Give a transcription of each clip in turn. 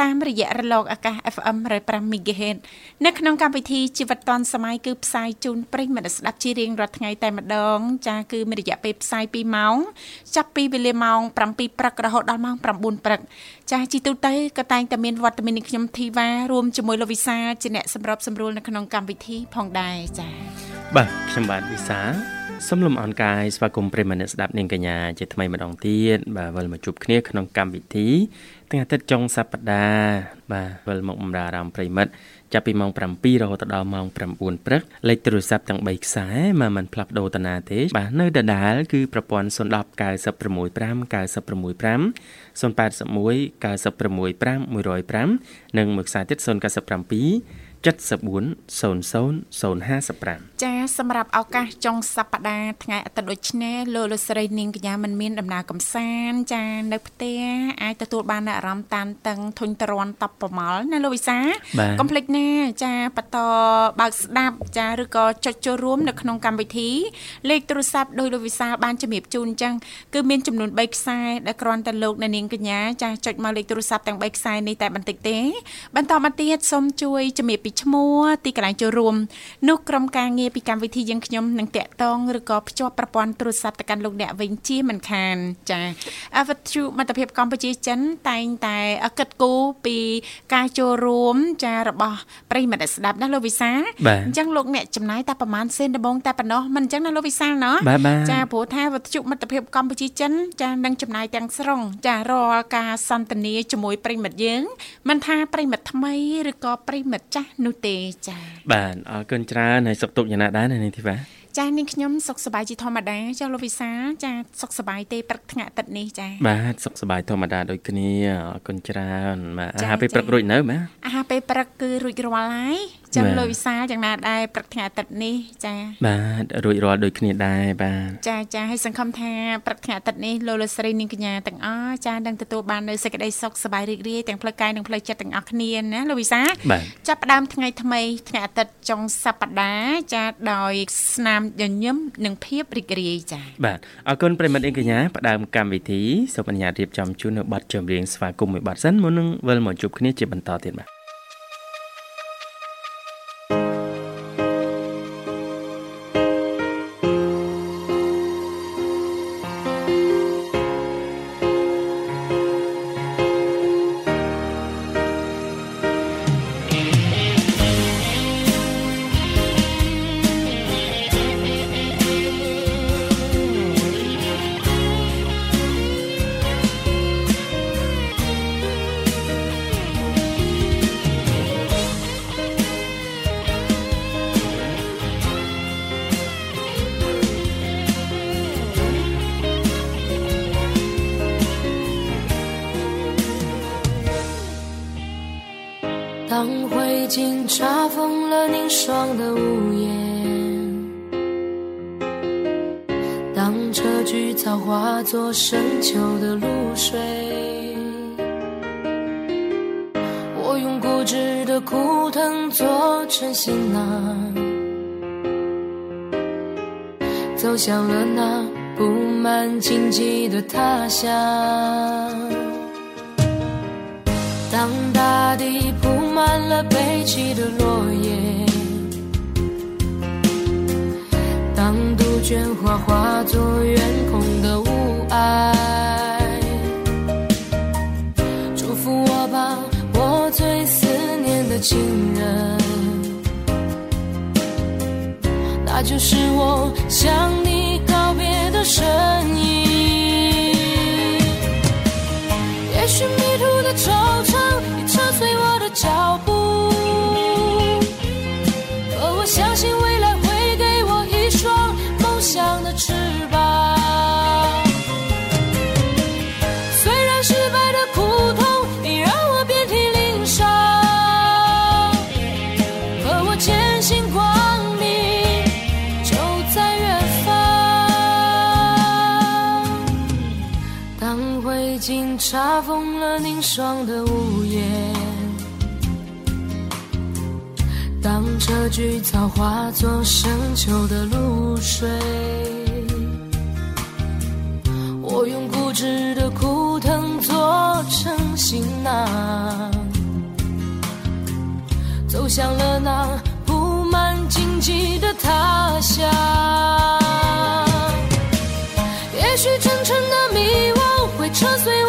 តាមរយៈរលកអាកាស FM 105 MHz នៅក្នុងកម្មវិធីជីវិតឌွန်សម័យគឺផ្សាយជូនប្រិយមិត្តស្ដាប់ជារៀងរាល់ថ្ងៃតែម្ដង ចាគឺមានរយៈពេលផ្សាយ2ម៉ោងចាប់ពីវេលាម៉ោង7ព្រឹករហូតដល់ម៉ោង9ព្រឹកចាជីទូទៅក៏តែងតែមានវត្តមាននេះខ្ញុំធីវ៉ារួមជាមួយលោកវិសាជាអ្នកសម្របសម្រួលនៅក្នុងកម្មវិធីផងដែរចាបាទខ្ញុំបាទវិសាសូមលំអរកាយស្វាគមន៍ប្រិមត្តស្ដាប់នាងកញ្ញាជាថ្មីម្ដងទៀតបាទវិលមកជួបគ្នាក្នុងកម្មវិធី ថ្ងៃអាទិត្យចុងសប្ដាហ៍បាទវិលមកបម្រើអារម្មណ៍ប្រិមិត្តចាប់ពីម៉ោង7រហូតដល់ម៉ោង9ព្រឹកលេខទូរស័ព្ទទាំង3ខ្សែមកមិនផ្លាស់ប្ដូរតាណាទេបាទនៅដដែលគឺប្រព័ន្ធ010 965 965 081 965 105និងមួយខ្សែទៀត097 740055ចាសម្រាប់ឱកាសចុងសប្តាហ៍ថ្ងៃអាទិត្យដូចនេះលោកលោកស្រីនាងកញ្ញាមិនមានដំណើរកំសាន្តចានៅផ្ទះអាចទទួលបានអារម្មណ៍តានតឹងធុញទ្រាន់តបប្រមល់ណាលោកវិសាកុំភ្លេចណាចាបន្តបើកស្ដាប់ចាឬក៏ចុចចូលរួមនៅក្នុងកម្មវិធីលេខទូរស័ព្ទដោយលោកវិសាបានជំរាបជូនអញ្ចឹងគឺមានចំនួន3ខ្សែដែលគ្រាន់តែលោកអ្នកនាងកញ្ញាចាចុចមកលេខទូរស័ព្ទទាំង3ខ្សែនេះតែបន្តិចទេបន្តមកទៀតសូមជួយជំរាបពីពីឈ្មោះទីកន្លែងចូលរួមនោះក្រុមការងារពីកម្មវិធីយើងខ្ញុំនឹងតាក់ទងឬក៏ភ្ជាប់ប្រព័ន្ធទូរស័ព្ទទៅកាន់លោកអ្នកវិញជាមិនខានចាអវត្ថុមិត្តភាពកម្ពុជាចិនតែងតែគិតគូរពីការចូលរួមចារបស់ប្រិមិត្តស្ដាប់ណាលោកវិសាអញ្ចឹងលោកអ្នកចំណាយតែប្រហែលសេនដំបងតែប៉ុណ្ណោះមិនអញ្ចឹងណាលោកវិសាណោះចាព្រោះថាវត្ថុមិត្តភាពកម្ពុជាចិនចានឹងចំណាយទាំងស្រុងចារាល់ការសន្ទនាជាមួយប្រិមិត្តយើងមិនថាប្រិមិត្តថ្មីឬក៏ប្រិមិត្តចាស់នោះទេចា៎បាទអរគុណច្រើនហើយសុខទុក្ខយ៉ាងណាដែរនាងធីវ៉ាចានាងខ្ញុំសុខសប្បាយជាធម្មតាចាលោកវិសាចាសុខសប្បាយទេព្រឹកថ្ងៃអាទិត្យនេះចាបាទសុខសប្បាយធម្មតាដូចគ្នាអរគុណច្រើនបាទអាហារពេលព្រឹករួចនៅបាទអាហារពេលព្រឹកគឺរួចរាល់ហើយ ចឹងលោកវិសាយ៉ាងណាដែរព្រឹកថ្ងៃអាទិត្យនេះចាបាទរួចរាល់ដូចគ្នាដែរបាទចាចាហើយសង្ឃឹមថាព្រឹកថ្ងៃអាទិត្យនេះលោកលោកស្រីនាងកញ្ញាទាំងអស់ចានឹងទទួលបាននូវសេចក្តីសុខសប្បាយរីករាយទាំងផ្លូវកាយនិងផ្លូវចិត្តទាំងអស់គ្នាណាលោកវិសាចាប់ផ្ដើមថ្ងៃថ្មីថ្ងៃអាទិត្យចុងសប្ដាហ៍ចាដោយស្នាមញញឹមនិងភាពរីករាយចាបាទអរគុណប្រិមិត្តអីកញ្ញាផ្ដើមកម្មវិធីសូមអនុញ្ញាតរៀបចំជូននៅប័ណ្ណចម្រៀងស្វាគមន៍មួយប័ណ្ណសិនមុននឹងវិលមកជួបគ្នាជាបន្តទៀតបាទ 了悲泣的落叶，当杜鹃花化作远空的雾霭。祝福我吧，我最思念的亲人，那就是我向你告别的身影。也许迷途的惆怅已扯碎我的脚霜的屋檐，当这菊草化作深秋的露水，我用固执的枯藤做成行囊，走向了那布满荆棘的他乡。也许真诚的迷惘会扯碎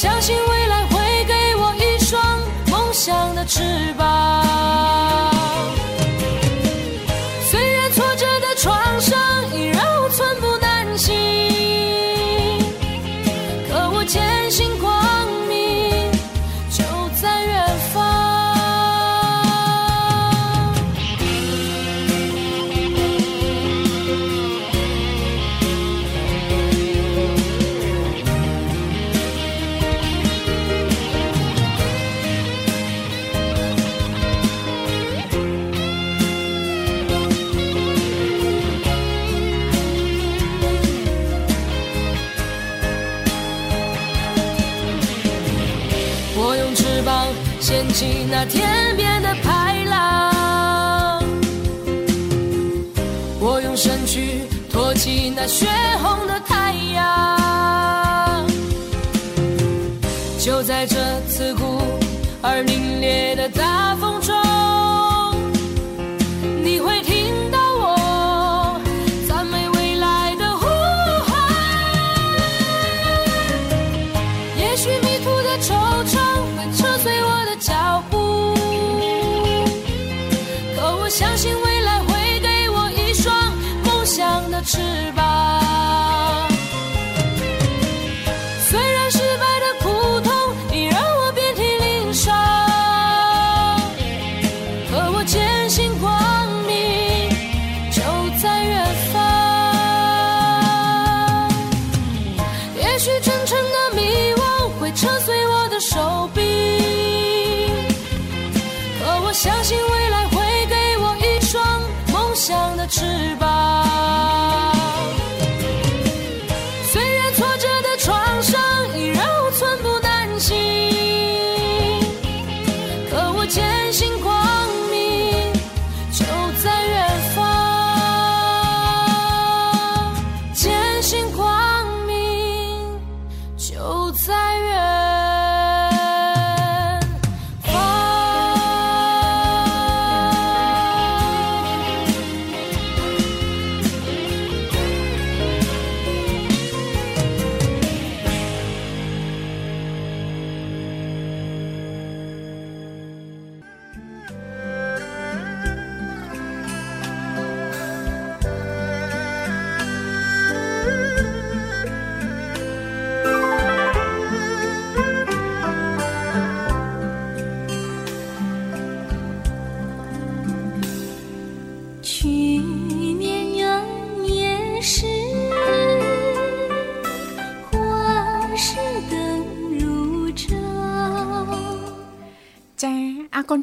相信未来会给我一双梦想的翅膀。那天边的排浪，我用身躯托起那血红的太阳。就在这刺骨而凛冽的大风中，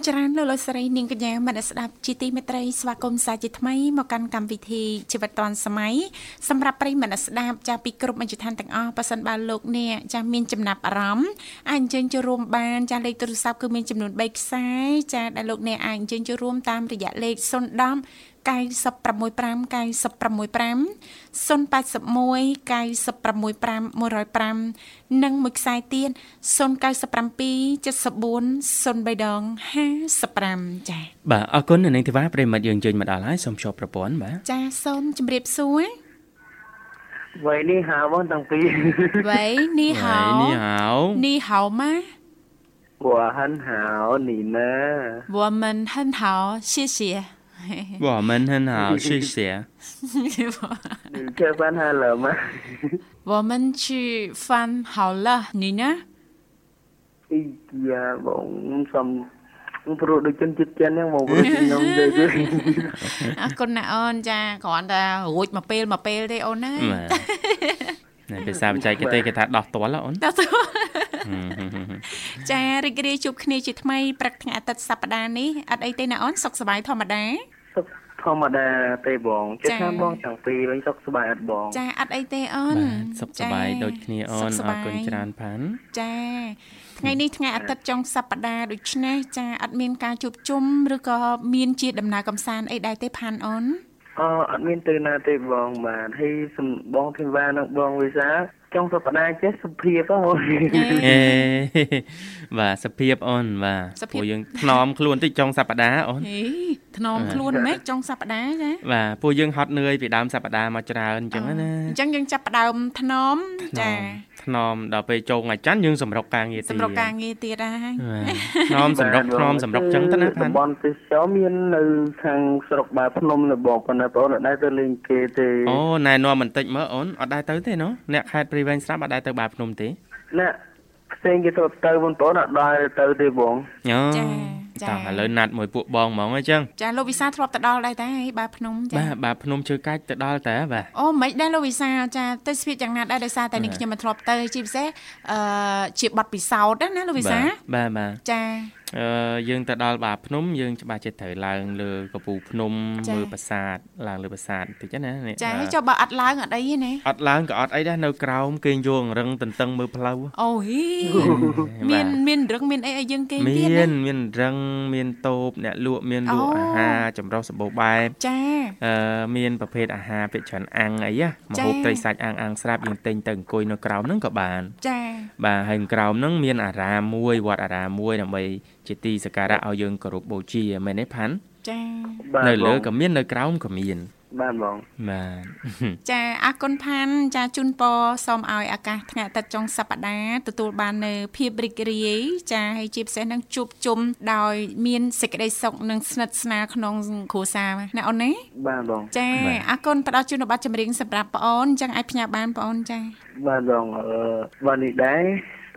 ច្រើនលោកលោកស្រីនាងកញ្ញាមនស្ដាប់ជាទីមេត្រីស្វាគមន៍សាជាថ្មីមកកាន់កម្មវិធីជីវិតឌွန်សម័យសម្រាប់ប្រិយមនស្ដាប់ចាពីគ្រប់មជ្ឈដ្ឋានទាំងអស់ប៉ះសិនបើលោកអ្នកចាមានចំណាប់អារម្មណ៍អាចអញ្ជើញចូលរួមបានចាលេខទូរស័ព្ទគឺមានចំនួន3ខ្សែចាដែលលោកអ្នកអាចអញ្ជើញចូលរួមតាមរយៈលេខ010 965 965 081 965 105និងមួយខ្សែទៀត097 74 03ដង55ចា៎ បាទអរគុណនៅនឹងធីវ៉ាប្រិមត្តយើងជើញមកដល់ហើយសូមជួបប្រព័ន្ធបាទ ចាសូមជម្រាបសួរ 喂，你好，我当兵， វ៉ៃនីហៅ នេះហៅ នីហៅម៉ា 我很好，你呢？我们很好谢谢 我们很好谢谢你吃饭还了吗？我们去饭好了你呢哎呀，បងសំបងប្រុសដូចជនជាតិចិនហ្នឹងមកប្រុសខ្ញុំទៅទៅ អរគុណណាអូនចាគ្រាន់តែរួចមកពេលមកពេលទេអូនណា បាទនៅ ភាសាបច្ចេកទេសគេថាដោះទាល់ហ៎អូនដល់ទៅចារីករាយជួបគ្នាជាថ្មីព្រឹកថ្ងៃអាទិត្យសប្តាហ៍នេះអត់អីទេណាអូនសុខសប្បាយធម្មតាសុខធម្មតាទេបងចិត្តចា៎ថាបងទាំងពីរវិញសុខសប្បាយអត់បង ចាអត់អីទេអូនបាទសុខសប្បាយដូចគ្នាអូនសុខសអប្របាយគុណច្រើនផាន់ចាថ្ងៃនេះថ្ងៃអាទិត្យចុងសប្តាហ៍ដូច្នេះចាអត់មានការជួបជុំឬក៏មានជាដំណើរកំសាន្តអីដែរទេផាន់អូន អអត់មានទៅណាទេបងបាទហើយសំបងធីវ៉ានិងបងវិសា ចុងសប្តាហ៍ចេះសុភាពហ៎បងអេបាទសភាពអូនបាទពួកយើងថ្នមខ្លួនតិចចុងសប្តាហ៍អូនហេថ្នមខ្លួនម៉េចចុងសប្តាហ៍ចាបាទពួកយើងហត់នឿយពីដើមសប្តាហ៍មកច្រើនអញ្ចឹងណាអញ្ចឹងយើងចាប់ផ្ដើមថ្នមចាថ្នមដល់ពេលចូលថ្ងៃច័ន្ទយើងសម្រុកការងារទៀតសម្រាប់ការងារទៀតហើយថ្នមសម្រុកថ្នមសម្រុកអញ្ចឹងទៅណាផាតំន់បន់ទេសចរមាននៅខាងស្រុកបាភ្នំនៅបងប៉ុន្តែបងអត់ដែរទៅលេងគេទេអូណែនាំបន្តិចមើលអូនអត់ដែរទៅទេណូអ្នកខេត្តព្រៃវែងស្រាប់អត់ដែរទៅបាភ្នំទេណាផ្សេងគេទៅទៅបងប្អូនអត់ដែរទៅទេបងអូចាចាតោះឥឡូវណាត់មួយពួកបងហ្មងអញ្ចឹងចាលោកវិសាធ្លាប់ទៅដល់ដែរតែបាភ្នំចាបាទបាទភ្នំជើកាច់ទៅដល់តើបាទអូមិនដែរលោកវិសាចាទៅស្វៀតយ៉ាងណាដែរដោយសារតែនេះខ្ញុំមិនធ្លាប់ទៅជាពិសេសអឺជាប័ណ្ណពិសោធន៍ណាលោកវិសាបាទបាទចាអឺ យើងទៅដល់បាភ្នំយើងច្បាស់ចិត្តត្រូវឡើងលើកំពូលភ្នំចា៎មើលប្រាសាទឡើងលើប្រាសាទបន្តិចណានេះចាបាទហើយចុះបើអត់ឡើងអត់អីទេណាអត់ឡើងក៏អត់អីដែរនៅក្រោមគេងយងរឹងតន្ទឹងមើលផ្លូវអូហីមានមានរឹងមានអីឲ្យយើងគេងមាទៀតណានមានរឹងមានតូបអ្នកលក់មានលក់អូអាហារចម្រុះសម្បូរបែបចាអឺមានប្រភេទអាហារភាគច្រើនអាំងអីណាមចា៎ហូបត្រីសាច់អាំងអាំងស្រាប់យើងទិញទៅអង្គុយនៅក្រោមហ្នឹងក៏បានចាបាទហើយក្រោមហ្នឹងមានអារាមមួយវត្តអារាមមួយដើម្បីជាទីសក្ការៈឲ្យយើងគោរពបូជាមែនទេផាន់ចាបាទនៅលើបងក៏មាននៅក្រោមក៏មានបាទបងបាទចាអរគុណផាន់ចាជូនពរសូមឲ្យឱកាសថ្ងៃអាទិត្យចុងសប្តាហ៍ទទួលបាននៅភាពរីករាយចាហើយជាពិសេសនឹងជួបជុំដោយមានសេចក្តីសុខនិងស្និទ្ធស្នាលក្នុងគ្រួសារណាអូនណាបាទបងចាអរគុណផ្ដល់ជូនប័ណ្ណចម្រៀងសម្រាប់បងអូនអញ្ចឹងអាចផ្ញើបានបងអូនចាបាទបងអឺបាទនេះដែរ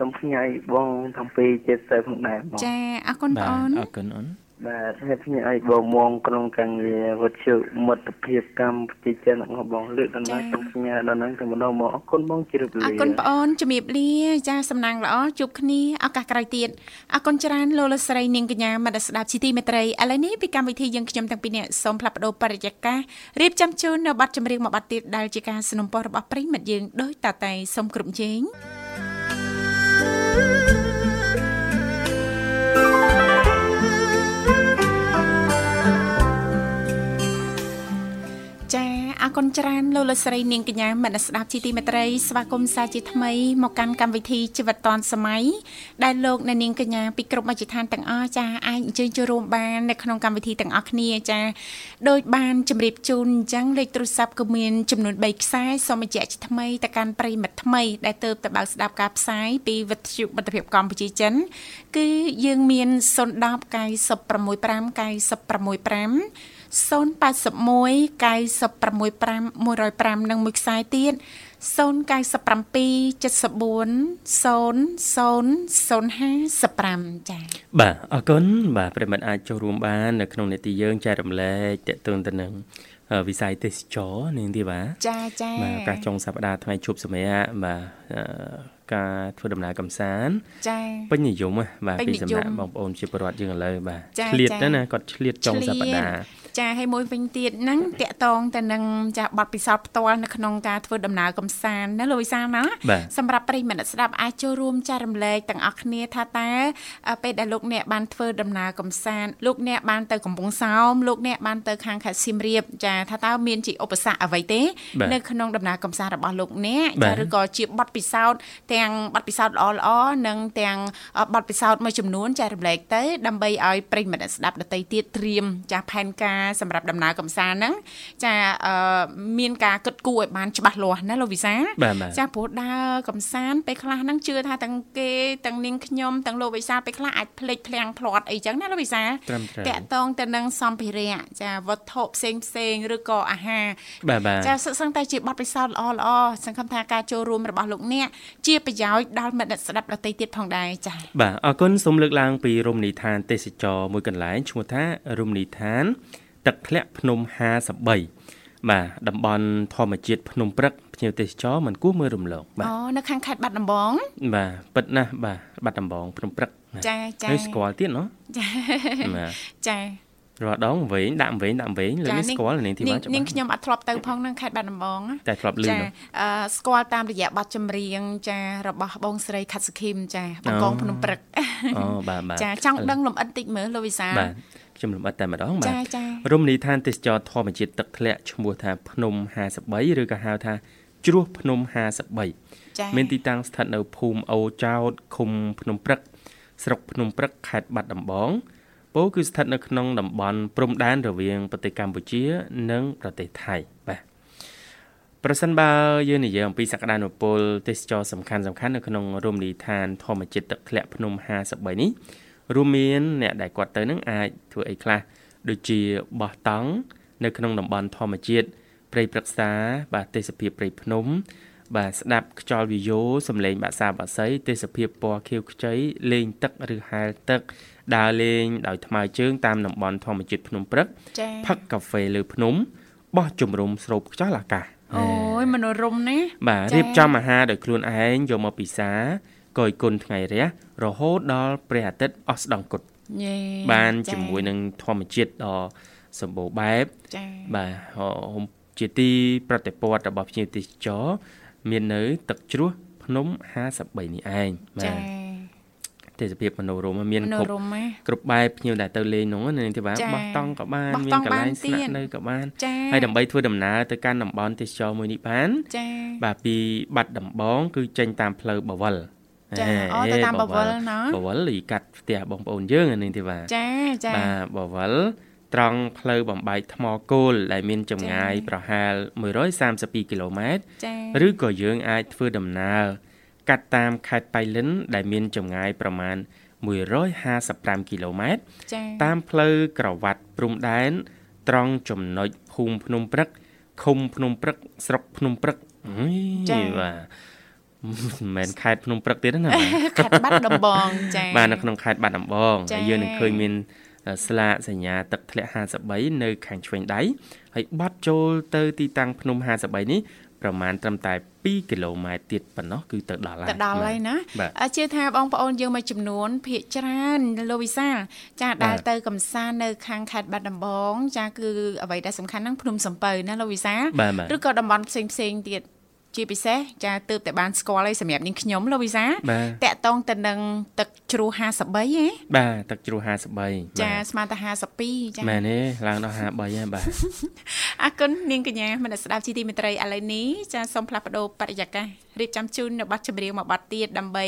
សូមផ្ញើឲ្យបងទាំងពីរចិត្តទៅផងដែរបង ចាអរគុណបង បាទ អូន អរគុណអូន បាទហើយផ្ញើឲ្យបងមកក្នុងការងារវត្ថុមិត្តភាពកម្មប្រជាជនរបស់បងលើកដល់ណាសូមផ្ញើដល់ហ្នឹងទៅម្ដងមកអរគុណបងជ្រាប អ លា រគុណបងអូនជំរាបលាចាសំណាងល្អជួបគ្នាឱកាសក្រោយទៀតអរគុណច្រើនលោកលោកស្រីនាងកញ្ញាមនស្ដាប់ជីទីមេត្រីឥឡូវនេះពីកម្មវិធីយើងខ្ញុំទាំងពីរនាក់សូមផ្លាប់បដោបរិយាកាសរៀបចំជូននៅប័ណ្ណចម្រៀងមួយប័ណ្ណទៀតដែលជាការสนับสนุนរបស់ប្រិយមិត្តយើងដោយតតែសូមគ្រប់ជេងចា អរគុណច្រើនលោកលោកស្រីនាងកញ្ញាមនស្ដាប់ជីទីមេត្រីស្វាគមន៍សាជាថ្មីមកកាន់កម្មវិធីជីវិតឌွန်សម័យដែលលោកអ្នកនាងកញ្ញាពីគ្រប់មជ្ឈដ្ឋានទាំងអស់ចាអាចអញ្ជើញចូលរួមបាននៅក្នុងកម្មវិធីទាំងអស់គ្នាចាដោយបានជម្រាបជូនអញ្ចឹងលេខទូរស័ព្ទក៏មានចំនួន3ខ្សែសូមបញ្ជាក់ជាថ្មីទៅកាន់ប្រិយមិត្តថ្មីដែលទៅទៅបើកស្ដាប់ការផ្សាយពីវិទ្យុមិត្តភាពកម្ពុជាចិន គឺយើងមាន010 965 965 081 965 105និងមួយខ្សែទៀត097 74 0055ចា៎បាទអរគុណបាទប្រិមត្តអាចចូលរួមបាន នៅក្នុងនេតិយើងចែករំលែកតេតូនទៅនឹងអឺវិស័យទេសចរនាងទីបាទចាចាបាទឱកាសចុងសប្តាហ៍ថ្ងៃជប់សម្រាប់បាទអឺការធ្វើដំណើរកំសាន្តចាពេញនិយមណាបាទពេញពីនិយមសំណាក់បងប្អូនជាពលរដ្ឋយើងឥឡូវបាទចាឆ្លៀតចាណាស់ណាគាត់ឆ្លៀតចុងឆ្លៀតសប្តាហ៍ ចាហើយមួយវិញទៀតហ្នឹងតកតងទៅនឹងចាប័ណ្ណពិសោធន៍ផ្ទាល់នៅក្នុងការធ្វើដំណើរកំសាន្តណាលោកវិសាលណាបាទសម្រាប់ប្រិយមិត្តអ្នកស្ដាប់អាចចូលរួមចែករំលែកទាំងអស់គ្នាថាតើអ่าពេលដែលលោកអ្នកបានធ្វើដំណើរកំសាន្តលោកអ្នកបានទៅកំពង់សោមលោកអ្នកបានទៅខាងខេត្តសៀមរាបចាថាតើមានជាឧបសគ្គអ្វីទេបាទនៅក្នុងដំណើរកំសាន្តរបស់លោកអ្នកបាចាទឬក៏ជាប័ណ្ណពិសោធន៍ទាំងប័ណ្ណពិសោធន៍ល្អៗនិងទាំងអ่าប័ណ្ណពិសោធន៍មួយចំនួនចែករំលែកទៅដើម្បីឲ្យប្រិយមិត្តអ្នកស្ដាប់ដទៃទៀតត្រៀមចាផែនការសម្រាប់ដំណើរកំសាន្តហ្នឹងចាអឺមានការគិតគូរឲ្យបានច្បាស់លាស់ណាលោកវិសាលបាទបាទចាព្រោះដើរកំសាន្តពេលខ្លះហ្នឹងជឿថាទាំងគេទាំងនាងខ្ញុំទាំងលោកវិសាលពេលខ្លះអាចភ្លេចភ្លាំងភ្លាត់អីចឹងណាលោកវិសាលត្រឹមត្រូវតាក់តងទៅនឹងសម្ភារៈចាវត្ថុផ្សេងផ្សេងឬក៏អាហារបាទបាទចាសិស្សឹងតែជាបទពិសោធន៍ល្អល្អសង្ឃឹមថាការចូលរួមរបស់លោកអ្នកជាប្រយោជន៍ដល់មិត្តអ្នកស្ដាប់ដទៃទៀតផងដែរចាបាទអរគុណសូមលើកឡើងពីរមណីយដ្ឋានទេសចរមួយកន្លែងឈ្មោះថារមណីយដ្ឋាន ទឹកធ្លាក់ភ្នំ53បាទតំបន់ធម្មជាតិភ្នំព្រឹកភ្ញៀវទេសចរមិនគួរមើលរំលងបាទអូនៅខាងខេត្តបាត់ដំបង បាទពិតណាស់បាទបាត់ដំបងភ្នំព្រឹកណាចាចាហើយស្គាល់ទៀតណោះចាបាទចារាល់ដងវែងដាក់វែងដាក់វែងលើនេះស្គាល់នាងធីវ៉ាច្បានាងស់ខ្ញុំអត់ធ្លាប់ទៅផងនៅខេត្តបាត់ដំបងណាតែធ្លាប់លឺចានោះអឺស្គាល់តាមរយៈបទចម្រៀងចារបស់បងស្រីខាត់សុខីមចាបងកងអូភ្នំព្រឹកអូបាទបាទចាចង់ដឹងលំអិតតិចមើលលោកវិសាលបាទ ខ្ញុំលំអិតតែម្ដងបាចាទចារមណីយដ្ឋានទេសចរធម្មជាតិទឹកធ្លាក់ឈ្មោះថាភ្នំ53ឬក៏ហៅថាជ្រោះភ្នំ53ចាមានទីតាំងស្ថិតនៅភូមិអូចោតឃុំភ្នំព្រឹក ស្រុកភ្នំព្រឹកខេត្តបាត់ដំបងពោលគឺស្ថិតនៅក្នុងតំបន់ព្រំដែនរវាងប្រទេសកម្ពុជា និងប្រទេសថៃបាទប្រសិនបើយើងនិយាយអំពីសក្តានុពលទេសចរសំខាន់សំខាន់នៅក្នុងរមណីយដ្ឋានធម្មជាតិទឹកធ្លាក់ភ្នំ53នេះ រួមមានអ្នកដែលគាត់ទៅនឹងអាចធ្វើអីខ្លះដូចជាបោះតង់នៅក្នុងតំបន់ធម្មជាតិព្រៃព្រឹក្សាបាទទេសភាពព្រៃភ្នំ បាទស្ដាប់ខ្យល់វាយោសំឡេងបាក់សាបាក់សីទេសភាពពណ៌ខៀវខ្ចីលេងទឹកឬហែលទឹកដើរលេងដោយថ្មើរជើងតាមតំបន់ធម្មជាតិភ្នំព្រឹកចាផឹកកាហ្វេលើភ្នំបោះជំរំស្រូបខ្យល់អាកាសអូយមនោរម្យណាបាទចា៎រៀបចំអាហារដោយខ្លួនឯងយកមកពិសា កយគុណថ្ងៃរះរហូតដល់ព្រះអាទិត្យអស់ស្ដង់គុតយេបានចាជាមួយនឹងធម្មជាតិដ៏សម្បូរបែបចាបាទហមជាទីប្រតិព័ទ្ធរបស់ភ្ញៀវទេសចរមាននៅ ទឹកជ្រោះភ្នំ53នេះឯងបាចាទទេសភាពមនោរម្យមានមនោគ្រប់រម្យណាគ្រប់បែបភ្ញៀវដែលទៅលេងនោះណានាងទេបាទចាបោះតង់ក៏បានបោះមានតង់កន្លែងបានស្នាក់ទៀតនៅក៏បានចាហើយដើម្បីធ្វើដំណើរទៅកាន់តំបន់ទេសចរមួយនេះបានចាបាទពីបាត់ដំបងគឺចេញតាមផ្លូវបវល ចាហេអូទៅតាមបវលណាបវលលីកាត់ផ្ទះបងប្អូនយើងអានាងទេបាទចាចាបាទបវលត្រង់ផ្លូវបំបែកថ្មគោលដែលមានចម្ងាយចា៎ប្រហែល132គីឡូម៉ែត្រចាឬក៏យើងអាចធ្វើដំណើរកាត់តាមខេត្តបៃលិន ដែលមានចម្ងាយប្រមាណ155គីឡូម៉ែត្រចាតាមផ្លូវក្រវ៉ាត់ព្រំដែន ត្រង់ចំណុចភូមិភ្នំព្រឹកឃុំភ្នំព្រឹកស្រុកភ្នំព្រឹកអុយចា៎បាទ មិនមែនខេត្តភ្នំព្រឹកទៀតទេណាបាទខេត្តបាត់ដំបងចាបាទនៅក្នុងខេត្តបាត់ដំបងចា៎ហើយយើងនឹងឃើញមានស្លាកសញ្ញាទឹកធ្លាក់53នៅខាងឆ្វេងដៃហើយបត់ចូលទៅទីតាំងភ្នំ53នេះប្រមាណត្រឹមតែ2គីឡូម៉ែត្រទៀតប៉ុណ្ណោះគឺទៅដល់ហើយទៅដល់ហើយណាបាទអឺជឿថាបងប្អូនយើងមួយចំនួនភាគច្រើនលោកវិសាលចាបាដែលទទៅកំសាន្តនៅខាងខេត្តបាត់ដំបង ចាគឺអ្វីដែលសំខាន់ហ្នឹងភ្នំសំពៅណាលោកវិសាលបាទបាទឬក៏តំបន់ផ្សេងផ្សេងៗទៀត ជាពិសេសចាទើបតែបានស្គាល់ឯសម្រាប់នាងខ្ញុំលោកវិសាលបាទតាក់តងទៅនឹងទឹកជ្រោះ53ហ៎បាទទឹកជ្រោះ53ចាស្មើតែ52ចាមែនទេឡើងដល់53ហើយបាទអរគុណនាងកញ្ញាមនស្សស្ដាប់ជីទីមេត្រីឥឡូវនេះចាសូមផ្លាស់ប្ដូរបរិយាកាសរៀបចំជូននៅប័ណ្ណចម្រៀងមួយប័ណ្ណទៀតដើម្បី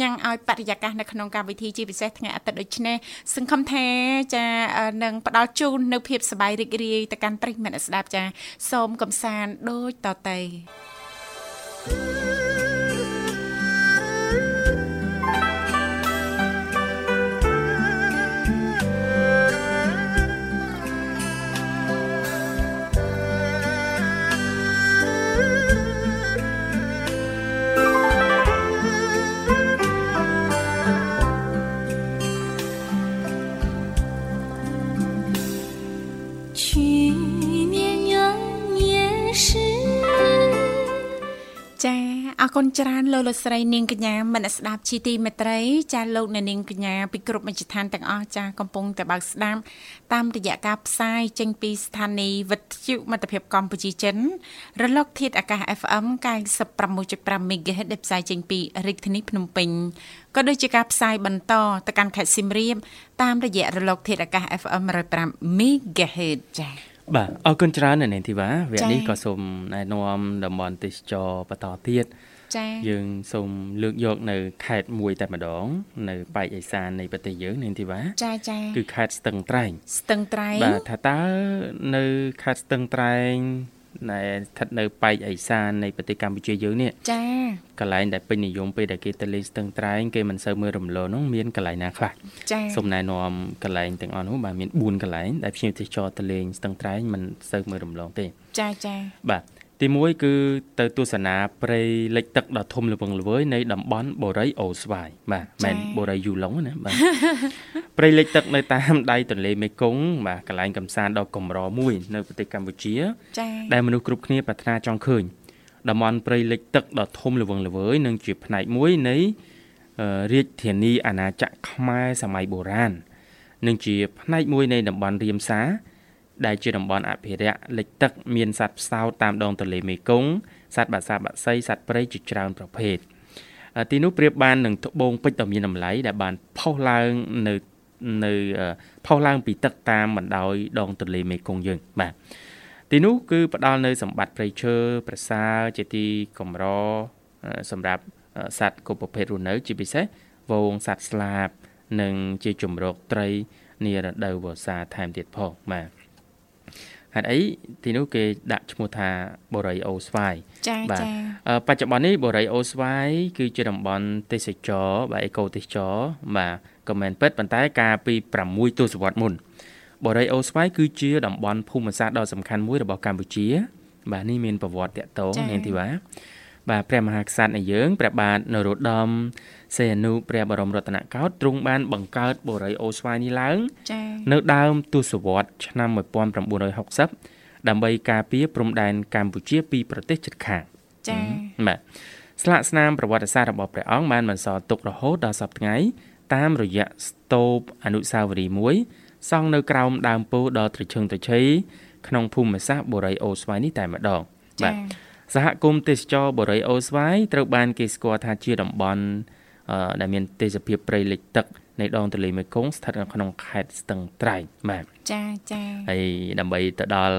ញ៉ាំងឲ្យបរិយាកាសនៅក្នុងកម្មវិធីជាពិសេសថ្ងៃអាទិត្យដូចនេះសង្ឃឹមថាចាអឺនឹងផ្ដល់ជូននៅភាពសប្បាយរីករាយទៅកាន់ប្រិយមិត្តអ្នកស្ដាប់ចាសូមកំសាន្តដូចតទៅ គុណច្រើនលោកលោកស្រីនាងកញ្ញាមនស្ដាប់ជីទីមេត្រីចាលោកអ្នកនាងកញ្ញាពីគ្រប់មជ្ឈដ្ឋានទាំងអស់ចាកំពុងតែបើកស្ដាប់តាមរយៈការផ្សាយចេញពីស្ថានីយ៍វិទ្យុមិត្តភាពកម្ពុជាចិនរលក ធាតុអាកាស FM 96.5 MHz ដែលផ្សាយចេញពីរាជធានីភ្នំពេញក៏ដូចជាការផ្សាយបន្តទៅកាន់ខេត្តសៀមរាបតាមរយៈរលក ធាតុអាកាស FM 105 MHz ចា៎ បាទអរគុណច្រើននៅនាងធីវ៉ាវគ្គនេះក៏សូមណែនាំតំបន់ទេសចរបន្តទៀតចា៎យើងសូមលើកយកនៅខេត្តមួយតែម្ដង នៅប៉ែកឦសាននៃប្រទេសយើងនាងធីវ៉ាចា៎ចា៎គឺខេត្តស្ទឹងត្រែងស្ទឹងត្រែងបាទថាតើនៅខេត្តស្ទឹងត្រែង ដែលស្ថិតនៅប៉ែកឦសាននៃប្រទេសកម្ពុជាយើងនេះចាកន្លែងដែលពេញនិយមពេលដែលគេទៅលេងស្ទឹងត្រែងគេមិនសូវមើលរំលងនោះមានកន្លែងណាខ្លះចាសូមណែនាំកន្លែងទាំងអស់នោះបាទមាន4កន្លែងដែលភ្ញៀវទេសចរទៅលេងស្ទឹងត្រែងមិនសូវមើលរំលងទេចាចាបាទ ទី1គឺទៅទស្សនាព្រៃលិចទឹកដ៏ធំល្វឹងល្វើយនៃតំបន់បូរីអូស្វាយបាទមិនបូរីយូឡុងណាបាទព្រៃលិចទឹកនៅតាមដៃទន្លេមេគង្គបាទកន្លែងកំសាន្តដ៏កម្រមួយ នៅប្រទេសកម្ពុជាចា៎ដែលមនុស្សគ្រប់គ្នាប្រាថ្នាចង់ឃើញតំបន់ព្រៃលិចទឹកដ៏ធំល្វឹងល្វើយនឹងជាផ្នែកមួយនៃរាជធានីអាណាចក្រខ្មែរសម័យបុរាណនឹងជាផ្នែកមួយនៃតំបន់រៀមសា ដែលជាតំបន់អភិរក្សលិចទឹកមានសត្វផ្សោតតាមដងទន្លេមេគង្គសត្វបាសាបាសីសត្វព្រៃជាច្រើនប្រភេទទីនោះប្រៀបបាននឹងត្បូងពេជ្រដ៏មានតម្លៃដែលបានផុសឡើងនៅនៅផុសឡើងពីទឹកតាមបណ្ដោយដងទន្លេមេគង្គយើងបាទទីនោះគឺផ្ដល់នៅសម្បត្តិព្រៃឈើប្រសើរជាទីកម្រសម្រាប់សត្វគ្រប់ប្រភេទរស់នៅ ជាពិសេសវងសត្វស្លាប និងជាជំរកត្រី នារដូវវស្សាថែមទៀតផងបាទ ហេតុអីទីនោះគេដាក់ឈ្មោះថាបូរីអូស្វាយចា៎ចា៎បច្ចុប្បន្ននេះបូរីអូស្វាយគឺជាតំបន់ទេសចរបាទអេកូទេសចរបាទក៏មិនពិតប៉ុន្តែកាលពី6ទសវត្សរ៍មុនបូរីអូស្វាយគឺជាតំបន់ភូមិសាស្ត្រដ៏សំខាន់មួយរបស់កម្ពុជា បាទនេះមានប្រវត្តិតាក់ទងនាងធីវ៉ា បាទព្រះមហាក្សត្រនៃយើងព្រះបាទនរោត្តមសីហនុព្រះបរមរតនកោដ្ឋទ្រង់បានបង្កើតបូរីអូស្វាយនេះឡើងចា៎នៅដើមទសវត្សរ៍ឆ្នាំ1960ដើម្បីការពារព្រំដែនកម្ពុជាពីប្រទេសជិតខាងចា៎បាទស្លាកស្នាមប្រវត្តិសាស្ត្ររបស់ព្រះអង្គបានបន្សល់ទុករហូតដល់សប្តាហ៍ថ្ងៃតាមរយៈស្ទូបអនុស្សាវរីយ៍មួយសង់នៅក្រោមដើមពោធិ៍ដ៏ត្រឈឹងត្រឈៃក្នុងភូមិសាស្ត្របូរីអូស្វាយនេះតែម្ដងបាទ សហគមន៍ទេសចរបូរីអូស្វាយត្រូវបានគេស្គាល់ថាជាតំបន់ដែលមានទេសភាពព្រៃលិចទឹកនៃដងទន្លេមេគង្គស្ថិតនៅក្នុងខេត្តស្ទឹងត្រែងបាទចាចាហើយដើម្បីទៅដល់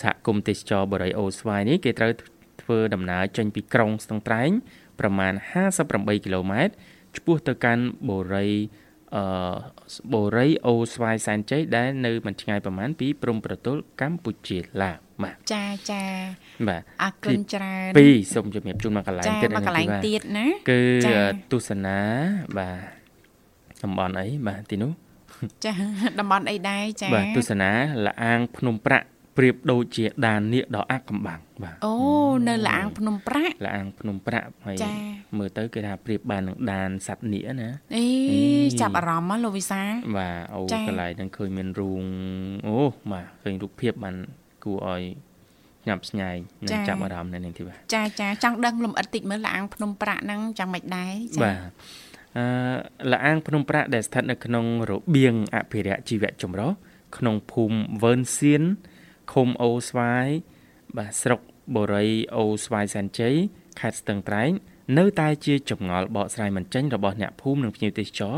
សហគមន៍ទេសចរបរិយអូស្វាយនេះគេត្រូវធ្វើដំណើរចេញពីក្រុងស្ទឹងត្រែងប្រមាណ58គីឡូម៉ែត្រឆ្ពោះទៅកាន់បូរី អឺបូរីអូស្វាយសែនជ័យដែលនៅមិនឆ្ងាយប្រមាណពីព្រំប្រទល់កម្ពុជាឡាវបាទចាចាបាទអរគុណច្រើនពីរសូមជំរាបជូនមកកន្លែងទៀតមកកន្លែងទៀតណាគឺទស្សនាបាទតំបន់អីបាទទីនោះចាតំបន់អីដែរចាបាទទស្សនាលអាង ភ្នំប្រាក់ ប្រៀបដូចជាដាននាគដ៏អាក់កំបាំងបាទអូនៅលអាងភ្នំប្រាក់លអាងភ្នំប្រាក់ហើយមើលទៅគេថាប្រៀបបាននឹងដានសត្វនាគណាអេចាប់អារម្មណ៍ហ៎លោកវិសាបាទអូកន្លែងហ្នឹងឃើញមានរូងអូបាទឃើញរូបភាពបានគួរឲ្យញ៉ាំស្ញែងនិងចាប់អារម្មណ៍នៅនឹងទីបាទចាចាចង់ដឹងលំអិតតិចមើលលាងភ្នំប្រាក់ហ្នឹងចាំមិនដែរចាបាទអឺលាងភ្នំប្រាក់ដែលស្ថិតនៅក្នុងរបៀងអភិរក្សជីវៈចម្រុះក្នុងភូមិវើនសៀន ឃុំអូស្វាយបាទស្រុកបូរីអូស្វាយសែនជ័យខេត្តស្ទឹងត្រែងនៅតែជាចម្ងល់បកស្រាយមិនចេញរបស់អ្នកភូមិនិងភ្ញៀវទេសចរ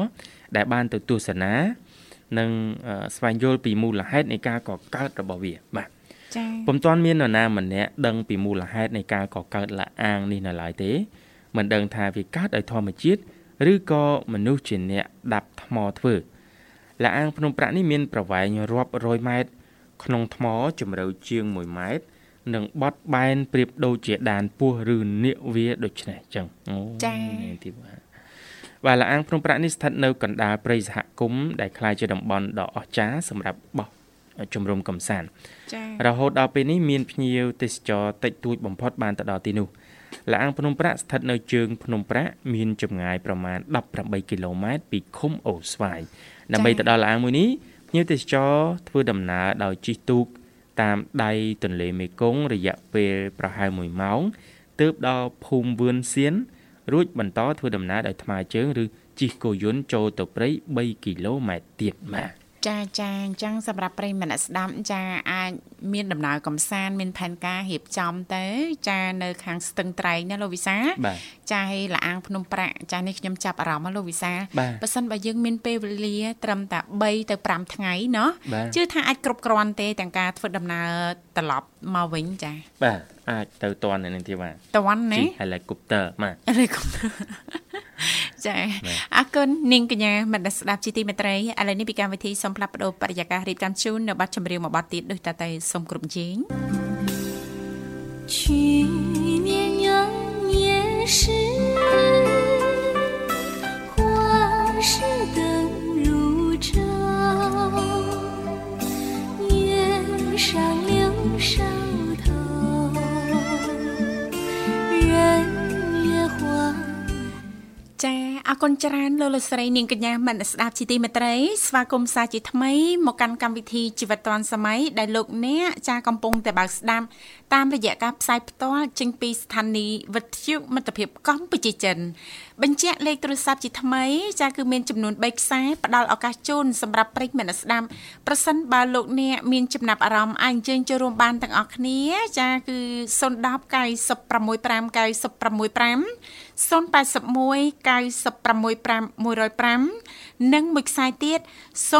ដែលបានទៅទស្សនានិងស្វែងយល់ពីមូលហេតុនៃការកកើតរបស់វាបាទចា៎ពុំទាន់មាននរណាម្នាក់ដឹងពីមូលហេតុនៃការកកើតលាអាងនេះនៅឡើយទេមិនដឹងថាវាកើតដោយធម្មជាតិឬក៏មនុស្សជាអ្នកដាប់ថ្មធ្វើលាអាងភ្នំប្រាក់នេះមានប្រវែងរាប់រយម៉ែត្រ ក្នុងថ្មជម្រៅជាង1ម៉ែត្រនិងបត់បែនប្រៀបដូចជាដានពោះឬនាគវាដូចនេះចឹងអូចា៎ទីបាទបាទលាអាងភ្នំប្រាក់នេះស្ថិតនៅកណ្ដាលព្រៃសហគមន៍ដែលក្លាយជាតំបន់ដ៏អស្ចារ្យសម្រាប់បោះជំរំកំសាន្តចា៎រហូតដល់ពេលនេះមានភ្ញៀវទេសចរតិចតួចបំផុតបានទៅដល់ទីនោះលាងភ្នំប្រាក់ស្ថិតនៅជើងភ្នំប្រាក់មានចម្ងាយប្រមាណ18គីឡូម៉ែត្រពីឃុំអូស្វាយដើម្បីទៅដល់លាងមួយនេះ ភ្ញៀវទេសចរធ្វើដំណើរដោយជិះទូកតាមដៃទន្លេមេគង្គរយៈពេលប្រហែល1ម៉ោងទើបដល់ភូមិវឿនសៀនរួចបន្តធ្វើដំណើរដោយថ្មើរជើងឬជិះគោយន្តចូលទៅព្រៃ3គីឡូម៉ែត្រទៀតបាទ ចាចាអញ្ចឹងសម្រាប់ប្រិយមិត្តអ្នកស្ដាប់ចាអាចមានដំណើរកំសាន្តមានផែនការរៀបចំទៅ ចានៅខាងស្ទឹងត្រែងណាលោកវិសា បាទ ចាឲ្យលាអាងភ្នំប្រាក់ចានេះខ្ញុំចាប់អារម្មណ៍ណាលោកវិសា បាទ បើសិនបើយើងមានពេលវេលាត្រឹមតែ3ទៅ5ថ្ងៃเนาะ បាទ ជឿថាអាចគ្រប់គ្រាន់ទេទាំងការធ្វើដំណើរត្រឡប់មកវិញចា បាទ អាចទៅតន់នៅនឹងទៀតបាទ តន់ណា ជិះ helicopter បាទ ឬក៏ ចាអរគុណនាងកញ្ញាមនស្សស្ដាប់ជីទីមេត្រីឥឡូវនេះពីកម្មវិធីសូមផ្លាប់បដោបរិយាកាសរៀបចំជូននៅប័ណ្ណចម្រៀងមួយប័ណ្ណទៀតដូចតទៅសូមគ្រប់ជេង 去年元年时， គុណច្រើនលោកលោកស្រីនាងកញ្ញាមនស្សស្ដាប់ជីទីមេត្រីស្វាគមន៍សាជាថ្មីមកកាន់កម្មវិធីជីវិតឌွန်សម័យដែលលោកអ្នកចាកំពុងតែបើកស្ដាប់តាមរយៈការផ្សាយផ្ទាល់ចេញពីស្ថានីយ៍វិទ្យុមិត្តភាពកម្ពុជាចិនបញ្ជាក់លេខទូរស័ព្ទជាថ្មីចាគឺមានចំនួន3ខ្សែផ្ដល់ឱកាសជូនសម្រាប់ប្រិយមិត្តអ្នកស្ដាប់ប្រសិនបើលោកអ្នកមានចំណាប់អារម្មណ៍អាចអញ្ជើញចូលរួមបានទាំងអស់គ្នា ចាគឺ010 965 965 081 965 105និងមួយខ្សែទៀត097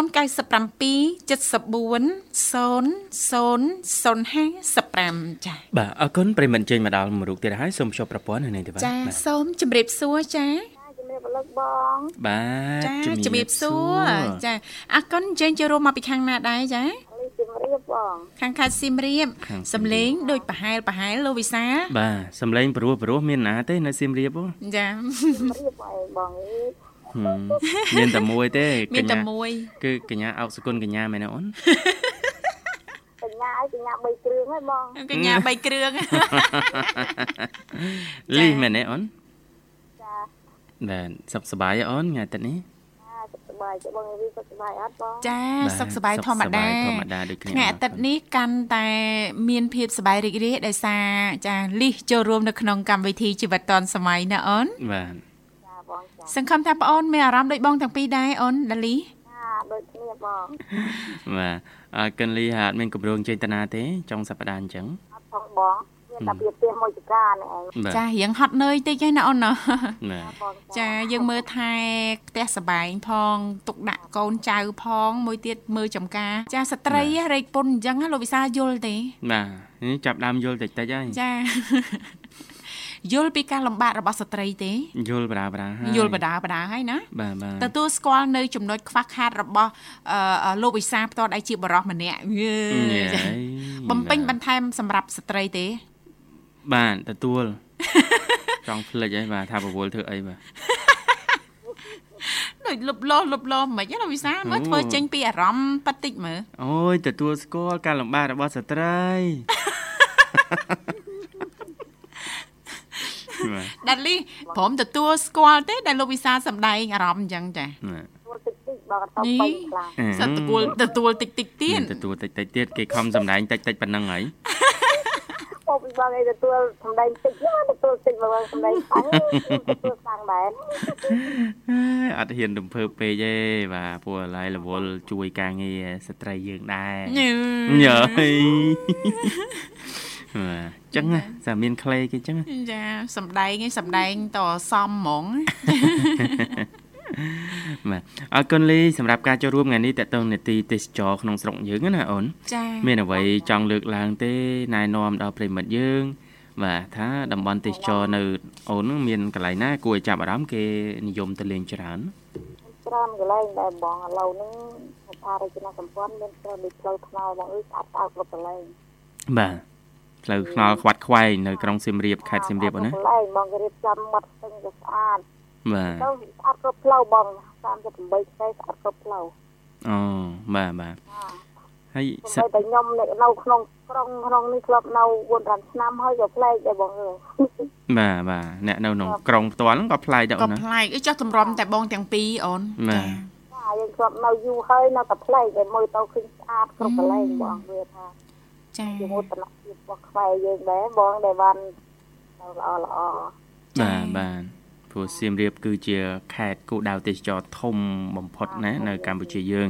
74 0055ចា៎បាទអរគុណប្រិយមិត្តចេញមកដល់មួយរូបទៀតហើយសូមជួបប្រព័ន្ធនៅនេះទៀតបាទចា៎បាទសូមជម្រាបសួរចា៎ជំរាបលោកបងបាទចាជំរាបសួរចាអរគុណយើងចូលរួមមកពីខាងណាដែរចា នេះជំរាបបងខាងខេត្តសៀមរាបខាងសៀមរាបសំលេងដូចប្រហែលប្រហែលលោកវិសាបាទសំឡេងព្រោះព្រោះមានណាទេនៅសៀមរាបហ៎ចាជំរាបអីបងអីហឹមមានតែមួយទេមាកនតែញ្ញាមួយគឺកញ្ញាអោកសគុណកញ្ញាមែនទេអូនកញ្ញាអីកញ្ញា3គ្រឿងហ៎បងកញ្ញា3គ្រឿងលីមែនទេអូនចាបាទសុខសប្បាយទេអូនថ្ងៃទឹកនេះចាសុខសប្បា យចាបងវីសុខសប្បាយអត់បងចាបាទសុខសប្បាយធម្មតាសុខសប្បាយធម្មតាដូចគ្នាថ្ងៃអាទិត្យនេះកាន់តែមានភាពសប្បាយរីករាយដោយសារចាលីសចូលរួមនៅក្នុងកម្មវិធីជីវិតឌွန်សម័យណាអូនបាទចាបងចាសង្ឃឹមថាបងអូនមានអារម្មណ៍ដូចបងទាំងពីរដែរអូនដាលីចាដូចគ្នាបងបាទអើកិនលីហាត់មានកម្រងចេតនាទេចុងសប្តាហ៍អញ្ចឹងអត់ផងបងមាន តែពីផ្ទះមួយចកានេះឯងបាទចារៀងហត់នឿយតិចហ្នឹងណាអូនណាបាទបងចាយើងមើលថែផ្ទះសបែងផងទុកដាក់កូនចៅផងមួយទៀតមើលចំការ ចាស្ត្រីរែកពុនអញ្ចឹងណាលោកវិសាលយល់ទេបាទនេះចាប់ដើមយល់តិចតិចហើយចាយល់ពីការលំបាករបស់ស្ត្រីទេយល់បដាបដាហើយយល់បដាបដាហើយណាបាទបាទទទួលស្គាល់នៅចំណុចខ្វះខាតរបស់អឺលោកវិសាលផ្ទាល់ដៃជាបរោះម្នាក់យឺញ៉ៃចាបំពេញបន្ថែមសម្រាប់ស្ត្រីទេ បាទទទួលចង់ភ្លេចហើយបាទថាប្រវល់ធ្វើអីបាទដូចលុបលោលុបលោមិនហ្មងណាលោកវិសាលមើលអូធ្វើចេញពីអារម្មណ៍ប៉ាត់តិចមើលអូយទទួលស្គាល់ការលំបាករបស់ស្ត្រីបាទដាលីព្រមទទួលស្គាល់ទេដែលលោកវិសាលសម្ដែងអារម្មណ៍អញ្ចឹងចាបាទមួយតិចតិចបងអត់ទៅនេះបីខ្លាំងសត្វទទួលទទួលតិចតិចទៀតមានទទួលតិចតិចទៀតគេខំសម្ដែងតិចតិចប៉ុណ្ណឹងហើយ ពុកបងអីទទួលសម្ដែងតិចណាទទួលតិចបងសម្ដែងខ្លាំងទទួលខ្លាំងដែរអត់ហ៊ានរំភើបពេកទេបាទពួកអាឡៃរវល់ជួយការងារស្ត្រីយើងដែរញ៉ឺញ៉ៃបាទចឹងណាសាមានក្លេគេចឹងណាចាសំដែងឯងសំដែងតសំហ្មង បាទអរគុណលីសម្រាប់ការចូលរួមថ្ងៃនេះតេតងនេតិទេសចរក្នុងស្រុកយើងណាអូនចាមានអ្វីចង់លើកឡើងទេណែនាំដល់ប្រិមិត្តយើង បាទថាតំបន់ទេសចរនៅអូនហ្នឹងមានកន្លែងណាគួរឲ្យចាប់អារម្មណ៍គេនិយមទៅលេងច្រើនច្រើនកន្លែងដែរបងឥឡូវហ្នឹងថារចនាសម្ព័ន្ធមានត្រូវដូចផ្លូវថ្នល់បងអើយស្អាតស្អាតគ្រប់កន្លែងបាទផ្លូវថ្នល់ខ្វាត់ខ្វែងនៅក្រុងសៀមរាបខេត្តសៀមរាបអូនណាកន្លែងបងគេរៀបចំមាត់ស្ទឹងក៏ស្អាត បាទទៅស្អាតគ្រប់ផ្លូវបង38ខែស្អាតគ្រប់ផ្លូវអូបាទបាទហើយសតែតែខ្ញុំនៅនៅក្នុងក្រុងក្នុងនេះធ្លាប់នៅ4 5ឆ្នាំហើយក៏ប្លែកដែរបងអើយបាទបាទអ្នកនៅក្នុងក្រុងផ្ទាល់ហ្នឹងក៏ប្លែកដែរក៏អូនណាប្លែកអីចោះតម្រាំតែបងទាំងពីរអូនបាទចាយើងធ្លាប់នៅយូរហើយនៅតែប្លែកតែមើលទៅឃើញស្អាតគ្រប់កន្លែងបងវាថាចាជាមោទនភាពរបស់ខ្មែរយើងដែរបងដែលបាននៅល្អល្អបាទបាទ ព្រោះសៀមរាបគឺជាខេត្តគោលដៅទេសចរធំបំផុតណានៅកម្ពុជាយើង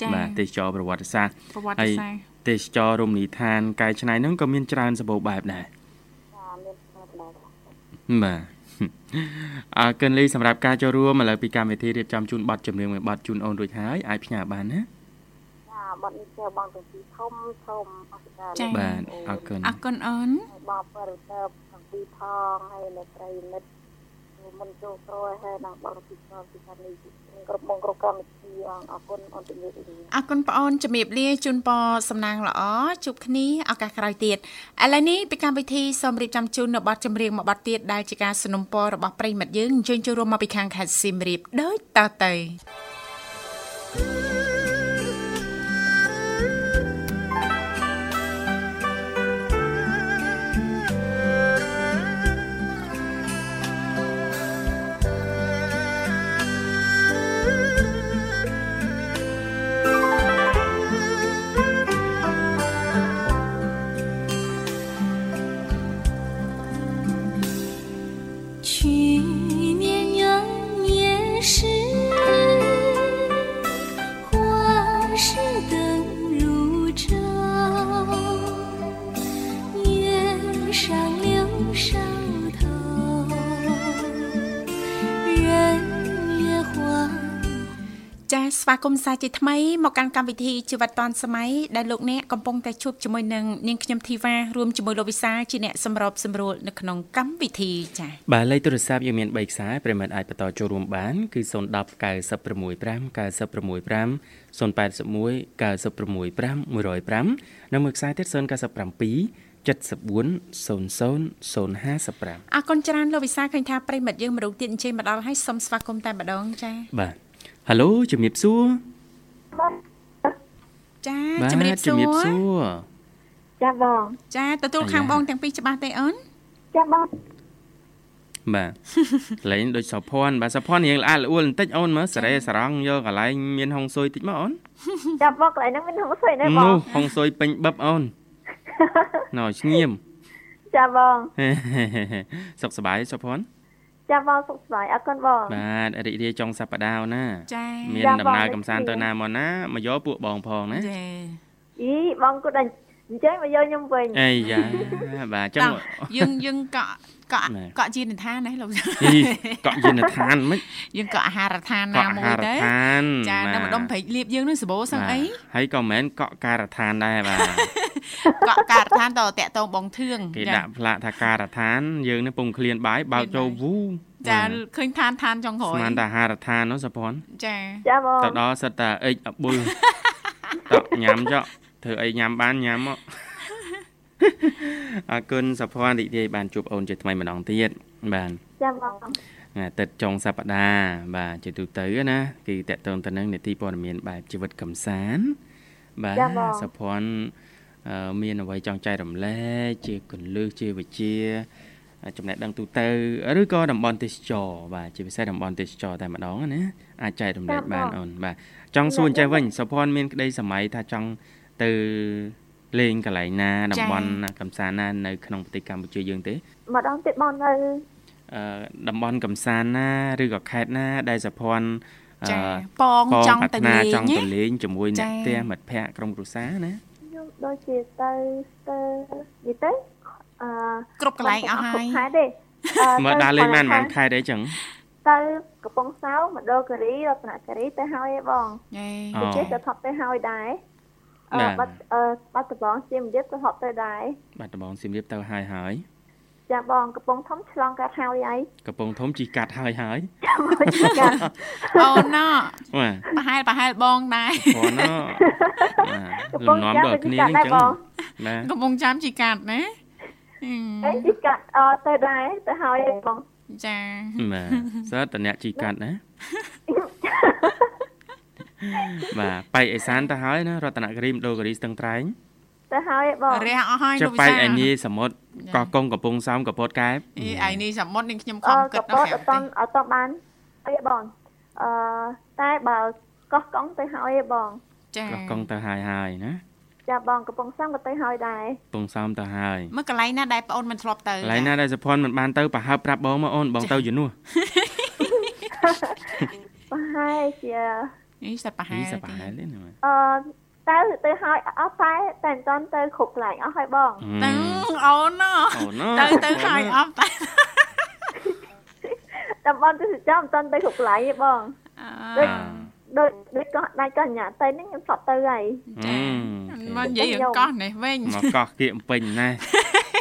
ចា៎បាទទេសចរប្រវត្តិសាស្ត្រប្រវត្តិហើយសាស្ត្រទេសចររមណីយដ្ឋានកែច្នៃហ្នឹងក៏មានច្រើនសម្បូរបែបដែរចាមានស្មារតីដែរបាទអរគុណលីសម្រាប់ការចូលរួមឥឡូវពីកម្មវិធីរៀបចំជូនប័ណ្ណចម្រៀងមួយប័ណ្ណជូនអូនរួចហើយអាចផ្ញើបានណាចាបាត់នេះជាបងទាំងពីរធំធំអស្ចារ្យចា៎បាទអរគុណអរគុណអូនហើយបងបរិទើបទាំងពីរផងហើយនៅប្រិមិត្ត មុនចូលក្រោយហើយនឹងបងពីផងពីខាងនេះគ្រប់បងគ្រប់កម្មវិធីអរគុណអរជំរាបលា អរគុណបងអូនជំរាបលាជូនពរសំណាងល្អជួបគ្នាឱកាសក្រោយទៀតឥឡូវនេះពីកម្មវិធីសូមរៀបចំជូននៅប័ណ្ណចម្រៀងមួយប័ណ្ណទៀតដែលជាការสนับสนุนរបស់ប្រិយមិត្តយើងអញ្ជើញចូលរួមមកពីខាងខេត្តសៀមរាបដូចតទៅ វាគមន៍សាជាថ្មីមកកាន់កម្មវិធីជីវិតឌွန်សម័យដែលលោកអ្នកកំពុងតែជួបជាមួយនឹងនាងខ្ញុំធីវ៉ារួមជាមួយលោកវិសាលជាអ្នកសម្របសម្រួលនៅក្នុងកម្មវិធីចាបាទលេខទូរស័ព្ទយើងមាន3ខ្សែប្រិយមិត្តអាចបន្តចូលរួមបានគឺ010 965 965 081 965 105និងមួយខ្សែទៀត097 74 00 055អរគុណច្រើនលោកវិសាលឃើញថាប្រិយមិត្តយើងមរុងទៀតអញ្ជើញមកដល់ហើយសូមស្វាគមន៍តែម្ដងចាបាទ ហៅឡូជំរាបសួរចាបាទជំរាបសួជំរាបរសួរចាបងចាទទួលខាងបងទាំងពីរច្បាស់ទេអូនចាបងបាទកន្លែងដូចសោភ័ណ្ឌបាទសោភ័ណ្ឌរៀងល្អល្អួលបន្តិចអូនមើលសារ៉េសារងយកកន្លែងមានហុងស៊ុយតិចមកអូនចាបងកន្លែងហ្នឹងមានហូបស្អីដែរបងនោះហុងស៊ុយពេញបឹបអូនណោស្ងៀមចាបងសុខសប្បាយសោភ័ណ្ឌ ចាបងសុខសប្បាយអរគុណបងបាទរីករាយចុងសប្តាហ៍អូនណាចាមានចាដំណើរបងកំសាន្តទៅណាមកណាមកយកពួកបងផងណាចាអីបងគាត់តែអញ្ចឹងមកយកខ្ញុំវិញអីយ៉ាបាទអញ្ចឹតោងះយើងយើងកក់កក់ណែកក់ជានិដ្ឋានណាលោកអីកក់យានដ្ឋានមិនយើងកក់អាហារដ្ឋានកណាក់អាមួយហារទៅដ្ឋានចានៅម្ដុំព្រែកលៀបយើងនឹងសបោសឹងអីហើយក៏មិនមែនកក់ការដ្ឋានដែរបាទ កក់ការដ្ឋានតតាក់តងបងធឿងគេដាក់ផ្លាកថាការដ្ឋានយើងនេះពងឃ្លានបាយបើកចូលវូចាបាទឃើញឋានឋានចុងក្រោយស្មានតែអាហារដ្ឋាននោះសភ័ណ្ឌចាចាបងទៅដល់សិតតែអិចអបុលតក់ញ៉ាំចុះធ្វើអីញ៉ាំបានញ៉ាំមកអរគុណសភ័ណ្ឌរីករាយបានជួបអូនជាថ្មីម្ដងទៀតបាទចាបងថ្ងៃអាទិត្យចុងសប្តាហ៍បាទជាទូទៅណាគឺតកតងទៅនឹងនីតិព័ត៌មានបែបជីវិតកំសាន្តបាទសភ័ណ្ឌអឺ មានអ្វីចង់ចែករំលែកជាកលឹះជាវិជ្ជាចំណេះដឹងទូទៅឬក៏តំបន់ទេសចរបាទជាពិសេសតំបន់ទេសចរតែម្ដងណាអាចចែករំលែកបានអូនបាទចង់សួរអញ្ចេះវិញសភ័ណ្ឌមានក្តីសម័យថាចង់ទៅលេងកន្លែងណាតំបន់កំសាន្តណានៅក្នុងប្រទេសកម្ពុជាយើងទេម្ដងទៀតបងនៅអឺតំបន់កំសាន្តណាឬក៏ខេត្តណា ដែលសភ័ណ្ឌអឺចាប៉ងបងចង់ប្រាទៅថ្នាលេងចង់ណាទៅលេងជាមួយចាអ្នកផ្ទះមិត្តភ័ក្តិក្រុមគ្រួសារណាខ្ញុំ ដូចជាទៅទៅនិយាយទៅអឺគ្រប់កន្លែងអស់ហើយខែទេអឺមើលទៅដើរលេងបានខែបានខែដែរចឹងទៅកំពង់សោមមណ្ឌលគិរីរតនគិរីទៅហើយឯងបងយេអូដូចជាក៏ថប់ទៅហើយដែរអឺបាទបាត់អឺបាត់ដំបងជាមរៀបក៏ថប់ទៅដែរបាត់ដំបងសៀមរាបទៅហើយហើយ ចាបងកំពង់ធំឆ្លងកាត់ហើយអីកំពង់ធំជីកាត់ហើយហើយចាអូនណោះបាទប្រហែលប្រហែលបងដែរព្រោះណោះកំលពង់ំនាំចាដល់ស់គ្នាទៅហ្នឹងកាត់ដែរចឹងបងបាទកំពុងចាំជីកាត់ណាហឹមអីជីកាត់អឺទៅដែរទៅហើយឯងបងចាបាទសើតតអ្នកជីកាត់ណាបាទបែកអេសានទៅហើយណារតនគិរីមដូគិរីស្ទឹងត្រែងទៅហើយឯងបងរះអស់ហើយចុលោះកវិបែកសាឯនីសមុទ្រកោះកុងកំពង់សោមកំពតកែបអីឯនេះសមុទ្រនឹងខ្ញុំខអឺំកគិតពដល់តអត់តន់អត់តន់បានអីបងអឺតែបើកោះកុងទៅហើយឯងបងចាកោះកុងទៅហើយហើយណាចចាបងកំពុងសំក៏ទៅហើយដែរពងសំទៅហើយមើលកន្លែងណាដែលប្អូនមិនធ្លាប់ទៅកន្លែងណាដែលសុភ័ណ្ឌមិនបានទៅប្រហើបប្រាប់បងមកអូនបងទៅជំនួសប្រហែលជានេះសត្វប្រហែនេះលសប្បាយទេណាអឺ ទៅទៅហើយអស់តែតែមិនតាន់ទៅគ្រប់កន្លែងអស់ហើយបងទៅអូនណអូនទៅទៅហើយអស់តែតាមបងទៅចាំមិនតាន់ទៅគ្រប់កន្លែងទេបងអឺដូចដូចក៏ដាច់ក៏ញ៉ាទៅហ្នឹងខ្ញុំធ្លាប់ទៅហើយអឺមកនិយាយរឿងកោះនេះវិញមកកោះគៀកពេញណាស់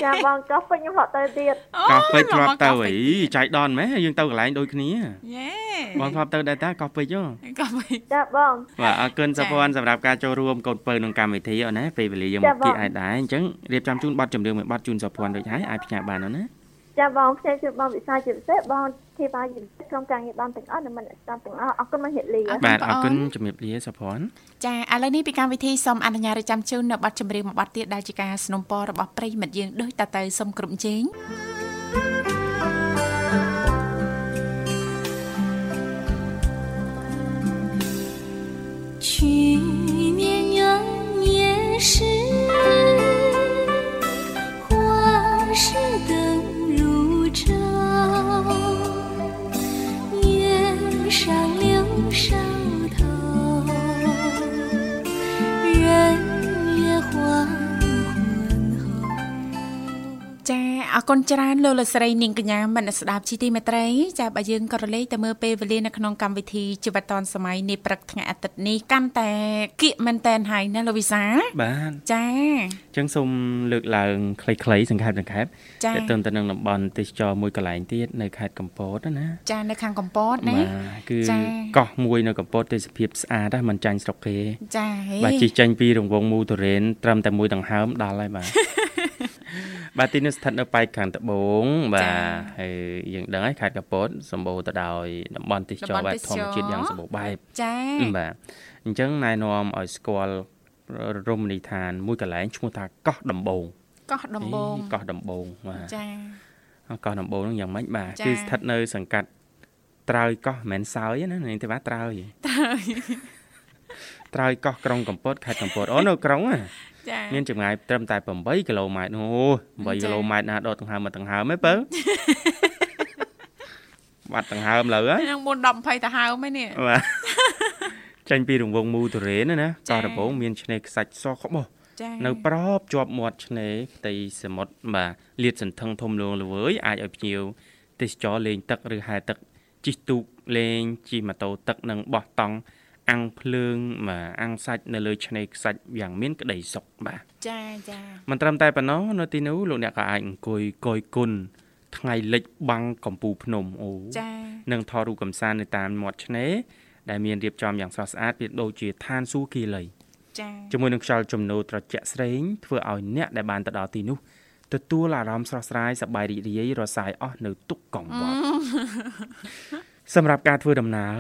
ចាបងក៏ពេញខ្ញុំធ្លាប់ទៅទៀតកោះពេជ្រធ្លាប់ទៅអូអីចៃដនម៉េះយើងទៅកន្លែងដូចគ្នាយេបងធ្លាប់ទៅដែរតាកោះពេជ្រហ៎កោះវិញចាបងបាទអរគុណចា៎សុភ័ណ្ឌសម្រាប់ការចូលរួមកូនពៅក្នុងកម្មវិធីអូនណាពេលវេលាយើងចា៎មកបងគៀកឲ្យដែរអញ្ចឹងរៀបចំជូនប័ណ្ណចម្រៀងមួយប័ណ្ណជូនសុភ័ណ្ឌដូចហើយអាចផ្ញើបានអូនណា ចាបងផ្សេងជួយបងវិសាជាពិសេសបងធីបាជាពិសេសក្នុងការងារបានទាំងអស់និងមិនស្ដាប់ទាំងអស់អរគុណមកហេតុលា បាទអរគុណជំរាបលាសុភ័ណ្ឌ ចាឥឡូវនេះពីកម្មវិធីសូមអនុញ្ញាតរៀបចំជូននៅប័ណ្ណចម្រៀងមួយប័ណ្ណទៀតដែលជាការสนับสนุนរបស់ប្រិយមិត្តយើងដូចតទៅសូមគ្រប់ជេង គុណច្រើនលោកលកស្រីនាងកញ្ញាមនស្ដាប់ជីទីមេត្រីចាបើយើងក៏រលេខទៅមើលពេលវេលានៅក្នុងកម្មវិធីជីវិតឌွန်សម័យនេះព្រឹកថ្ងៃអាទិត្យនេះកាន់តែគៀកមែនតែនហើយណាលោកវិសាបាទចាអញ្ចឹងសូមលើកឡើងខ្លីៗសង្ខេបសង្ខេបចាទាក់ទងទៅនឹងតំបន់ទេសចរមួយកន្លែងទៀតនៅខេត្តកំពតណាចានៅខាងកំពតណាបាទគឺចាកោះមួយនៅកំពតទេសភាពស្អាតណាស់មិនចាញ់ស្រុកគេចាហេបាទជិះចេញពីរង្វង់មូទុរេនត្រឹមតែមួយដង្ហើមដល់ហើយបាទ បាទទីនេះស្ថិតនៅប៉ែកខាងត្បូងបាទហើយយើងដឹងហើយខេត្តកំពតសម្បូរទៅដោយតំបន់ទេសចរបែបធម្មជាតិយ៉ាងសម្បូរបែបចាបាទអញ្ចឹងណែនាំឲ្យស្គាល់រមណីយដ្ឋានមួយកន្លែងឈ្មោះថាកោះដំបងកោះដំបងកោះដំបងបាទចាកោះដំបងហ្នឹងយ៉ាងម៉េចបាទចា៎គឺស្ថិតនៅ សង្កាត់ត្រើយកោះមិនមែនសើយទេណានាងទេបាទត្រើយត្រើយកោះក្រុងកំពតខេត្តកំពតអូនៅក្រុងណាចា មានចម្ងាយត្រឹមតែ8គីឡូម៉ែត្រអូ8គីឡូម៉ែត្រណាដកដង្ហើមមកដង្ហើមហ៎បើបាត់ដង្ហើមលើហើយនឹងមុន10 20ទៅហើមឯនេះបាទចេញពីរង្វង់មូទុរេនណាណាចា៎កោះដំបងមានឆ្នេរខ្សាច់សក្បុសចានៅប្របជាប់មាត់ឆ្នេរផ្ទៃសមុទ្របាទលាតសន្ធឹងធំលងល្វើយអាចឲ្យភ្ញៀវទេសចរលេងទឹកឬហែលទឹកជិះទូកលេងជិះម៉ូតូទឹកនិងបោះតង់ អាំងភ្លើងបាទអាំងសាច់នៅលើឆ្នេរខ្សាច់យ៉ាងមានក្តីសុខបាទចាចាមិនត្រឹមតែប៉ុណ្ណោះនៅទីនោះលោកអ្នកក៏អាចអង្គុយកយគុណថ្ងៃលិចបាំងកំពូលភ្នំអូចានិងថតរូបកំសាន្តនៅតាមមាត់ឆ្នេរដែលមានរៀបចំយ៉ាងស្រស់ស្អាតវាដូចជាឋានសួគ៌គីឡីចាជាមួយនឹងខ្យល់ជំនោរត្រជាក់ស្រេងធ្វើឲ្យអ្នកដែលបានទៅដល់ទីនោះទទួលអារម្មណ៍ស្រស់ស្រាយសប្បាយរីករាយរសាយអស់នៅទុក្ខកង្វល់សម្រាប់ការធ្វើដំណើរ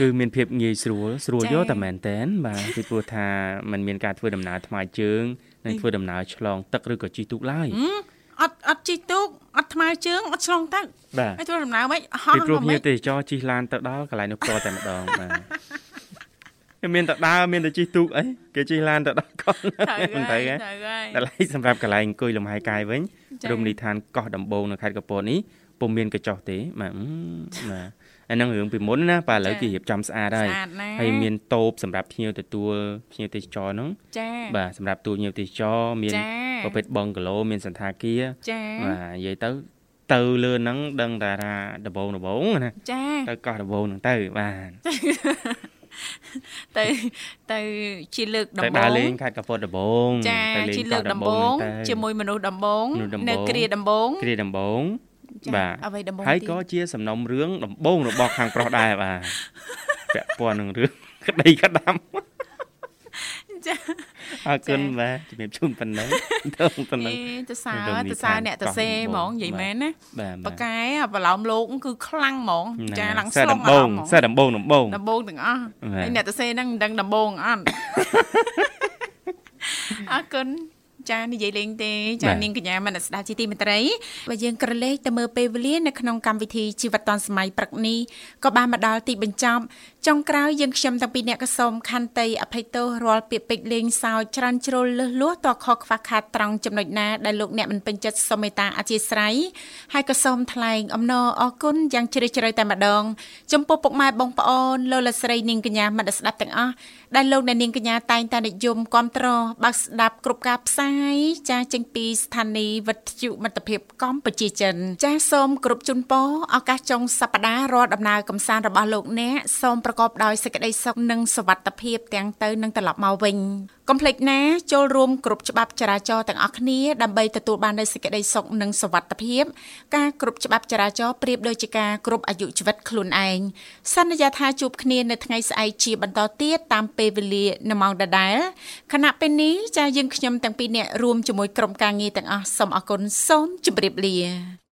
គឺមានភាពងាយស្រួលស្រួលយកតែមែនតែនបាទពីព្រោះថាมันមានការធ្វើដំណើរថ្មើរជើងនិងធ្វើដំណើរឆ្លងទឹកឬក៏ជិះទូកឡើយអត់អត់ជីកទូកអត់ថ្មើរជើងអត់ឆ្លងទឹកបាទហើយធ្វើដំណើរមិនហោះពីព្រោះហ្ភ្ញៀវទេសចរជិះឡានទៅដល់កន្លែងនោះផ្ទាល់តែម្ដងបាទគេមានតែដើរមានតែជិះទូកអីគេជិះឡានទៅដល់កោះត្រូវមិនហើទៅយហ៎ត្រូវហើយតែឡៃសម្រាប់កន្លែងអង្គុយលំហែកាយវិញចា៎រមណីយដ្ឋាន កោះដំបងនៅខេត្តកំពតនេះពុំមានកញ្ចុះទេបាទអឺបាទ អាហ្នឹងរឿងពីមុនណាបាទឥឡូវចា៎គេរៀបចំស្អាតហើយស្អាតណាស់ហើយមានតូបសម្រាប់ភ្ញៀវទទួលភ្ញៀវទេសចរហ្នឹងចាបាទសម្រាប់ទួលភ្ញៀវទេសចរមានចាប្រភេទបងកាឡូមានសន្តាគារចាបាទនិយាយទៅទៅលើហ្នឹងដឹងតែថាដំបងដំបងណាចាទៅកោះដំបងហ្នឹងទៅបាទទៅទៅជាលើកដំទៅបូដើរងលេងខេត្តកំពតដំបងចាទៅលេងជាលើកកោះដំបូងហ្នឹងទៅជាមួយមនុស្សដំបូងមនុស្សដំបូងនៅគ្រាដំបូងគ្រាដំបងចា បាទអ្វីដំបូងហើយទៀតក៏ជាសំណុំរឿងដំបងរបស់ខាងប្រុសដែរបាទពាក់ព័ន្ធនឹងរឿងក្តីក្តាំចាអរគុណចា៎បាទជំរាបជូនប៉ុណ្ណឹងទៅប៉ុណ្ណឹងអេទៅសើរំលឹកទៅសើនិអ្នកទានទៅសេកោះហ្មដំបងងនិយាយបាទមែនណាបាទបកែប្រឡោមលោកគឺខ្លាំងហ្មងចាឡើងសែស្លងដំអាបរងម្មណ៍ហ្មងសែដំបងដំបងដំបងទាំងអស់បាទហើយអ្នកទៅសេហ្នឹងមិនដឹងដំបងអត់អរគុណ ចានិយាយលេងទេចានាងកញ្ញាមនស្ដាប់ជីទីមេត្រីបើយើងក្រឡេកទៅមើលពេលវេលានៅក្នុងកម្មវិធីជីវិតឌុនសម័យព្រឹកនេះក៏បានមកដល់ទីបញ្ចប់ចុងក្រោយយើងខ្ញុំទាំងពីរអ្នកក៏សូមខន្តីអភ័យទោសរាល់ពាក្យពេចន៍លេងសើចច្រើនជ្រុលលឹះលួសតខខ្វះខាតត្រង់ចំណុចណាដែលលោកអ្នកមិនពេញចិត្តសូមមេត្តាអធិស្ឋានហើយក៏សូមថ្លែងអំណរអគុណយ៉ាងជ្រាលជ្រៅតែម្ដងចំពោះពុកម៉ែបងប្អូនលោកលស្រីនាងកញ្ញាមិត្តស្ដាប់ទាំងអស់ដែលលោកអ្នកនាងកញ្ញាតែងតែនិយមគ្រប់ត្របើកស្ដាប់គ្រប់ការផ្សាយចាចេញពីស្ថានីយ៍វិទ្យុមិត្តភាពកម្ពុជាចិន ចាសូមគ្រប់ជូនពរឱកាសចុងសប្តាហ៍រាល់ដំណើរកំសាន្តរបស់លោកអ្នកសូមប្រកបដោយសេចក្តីសុខនិងសុវត្ថិភាពទាំងទៅនឹងត្រឡប់មកវិញកុំភ្លេចណាចូលរួមគ្រប់ច្បាប់ចរាចរណ៍ទាំងអស់គ្នាដើម្បីទទួលបាននូវសេចក្តីសុខនិងសុវត្ថិភាពការគ្រប់ច្បាប់ចរាចរណ៍ប្រៀបដូចជាការគ្រប់អាយុជីវិតខ្លួនឯងសន្យាថាជួបគ្នានៅថ្ងៃស្អែកជាបន្តទៀតតាមពេលវេលានៅម៉ោងដដែលខណៈពេលនេះចាយើងខ្ញុំទាំងពីរនាក់រួមជាមួយក្រុមការងារទាំងអស់សូមអរគុណសូមជម្រាបលា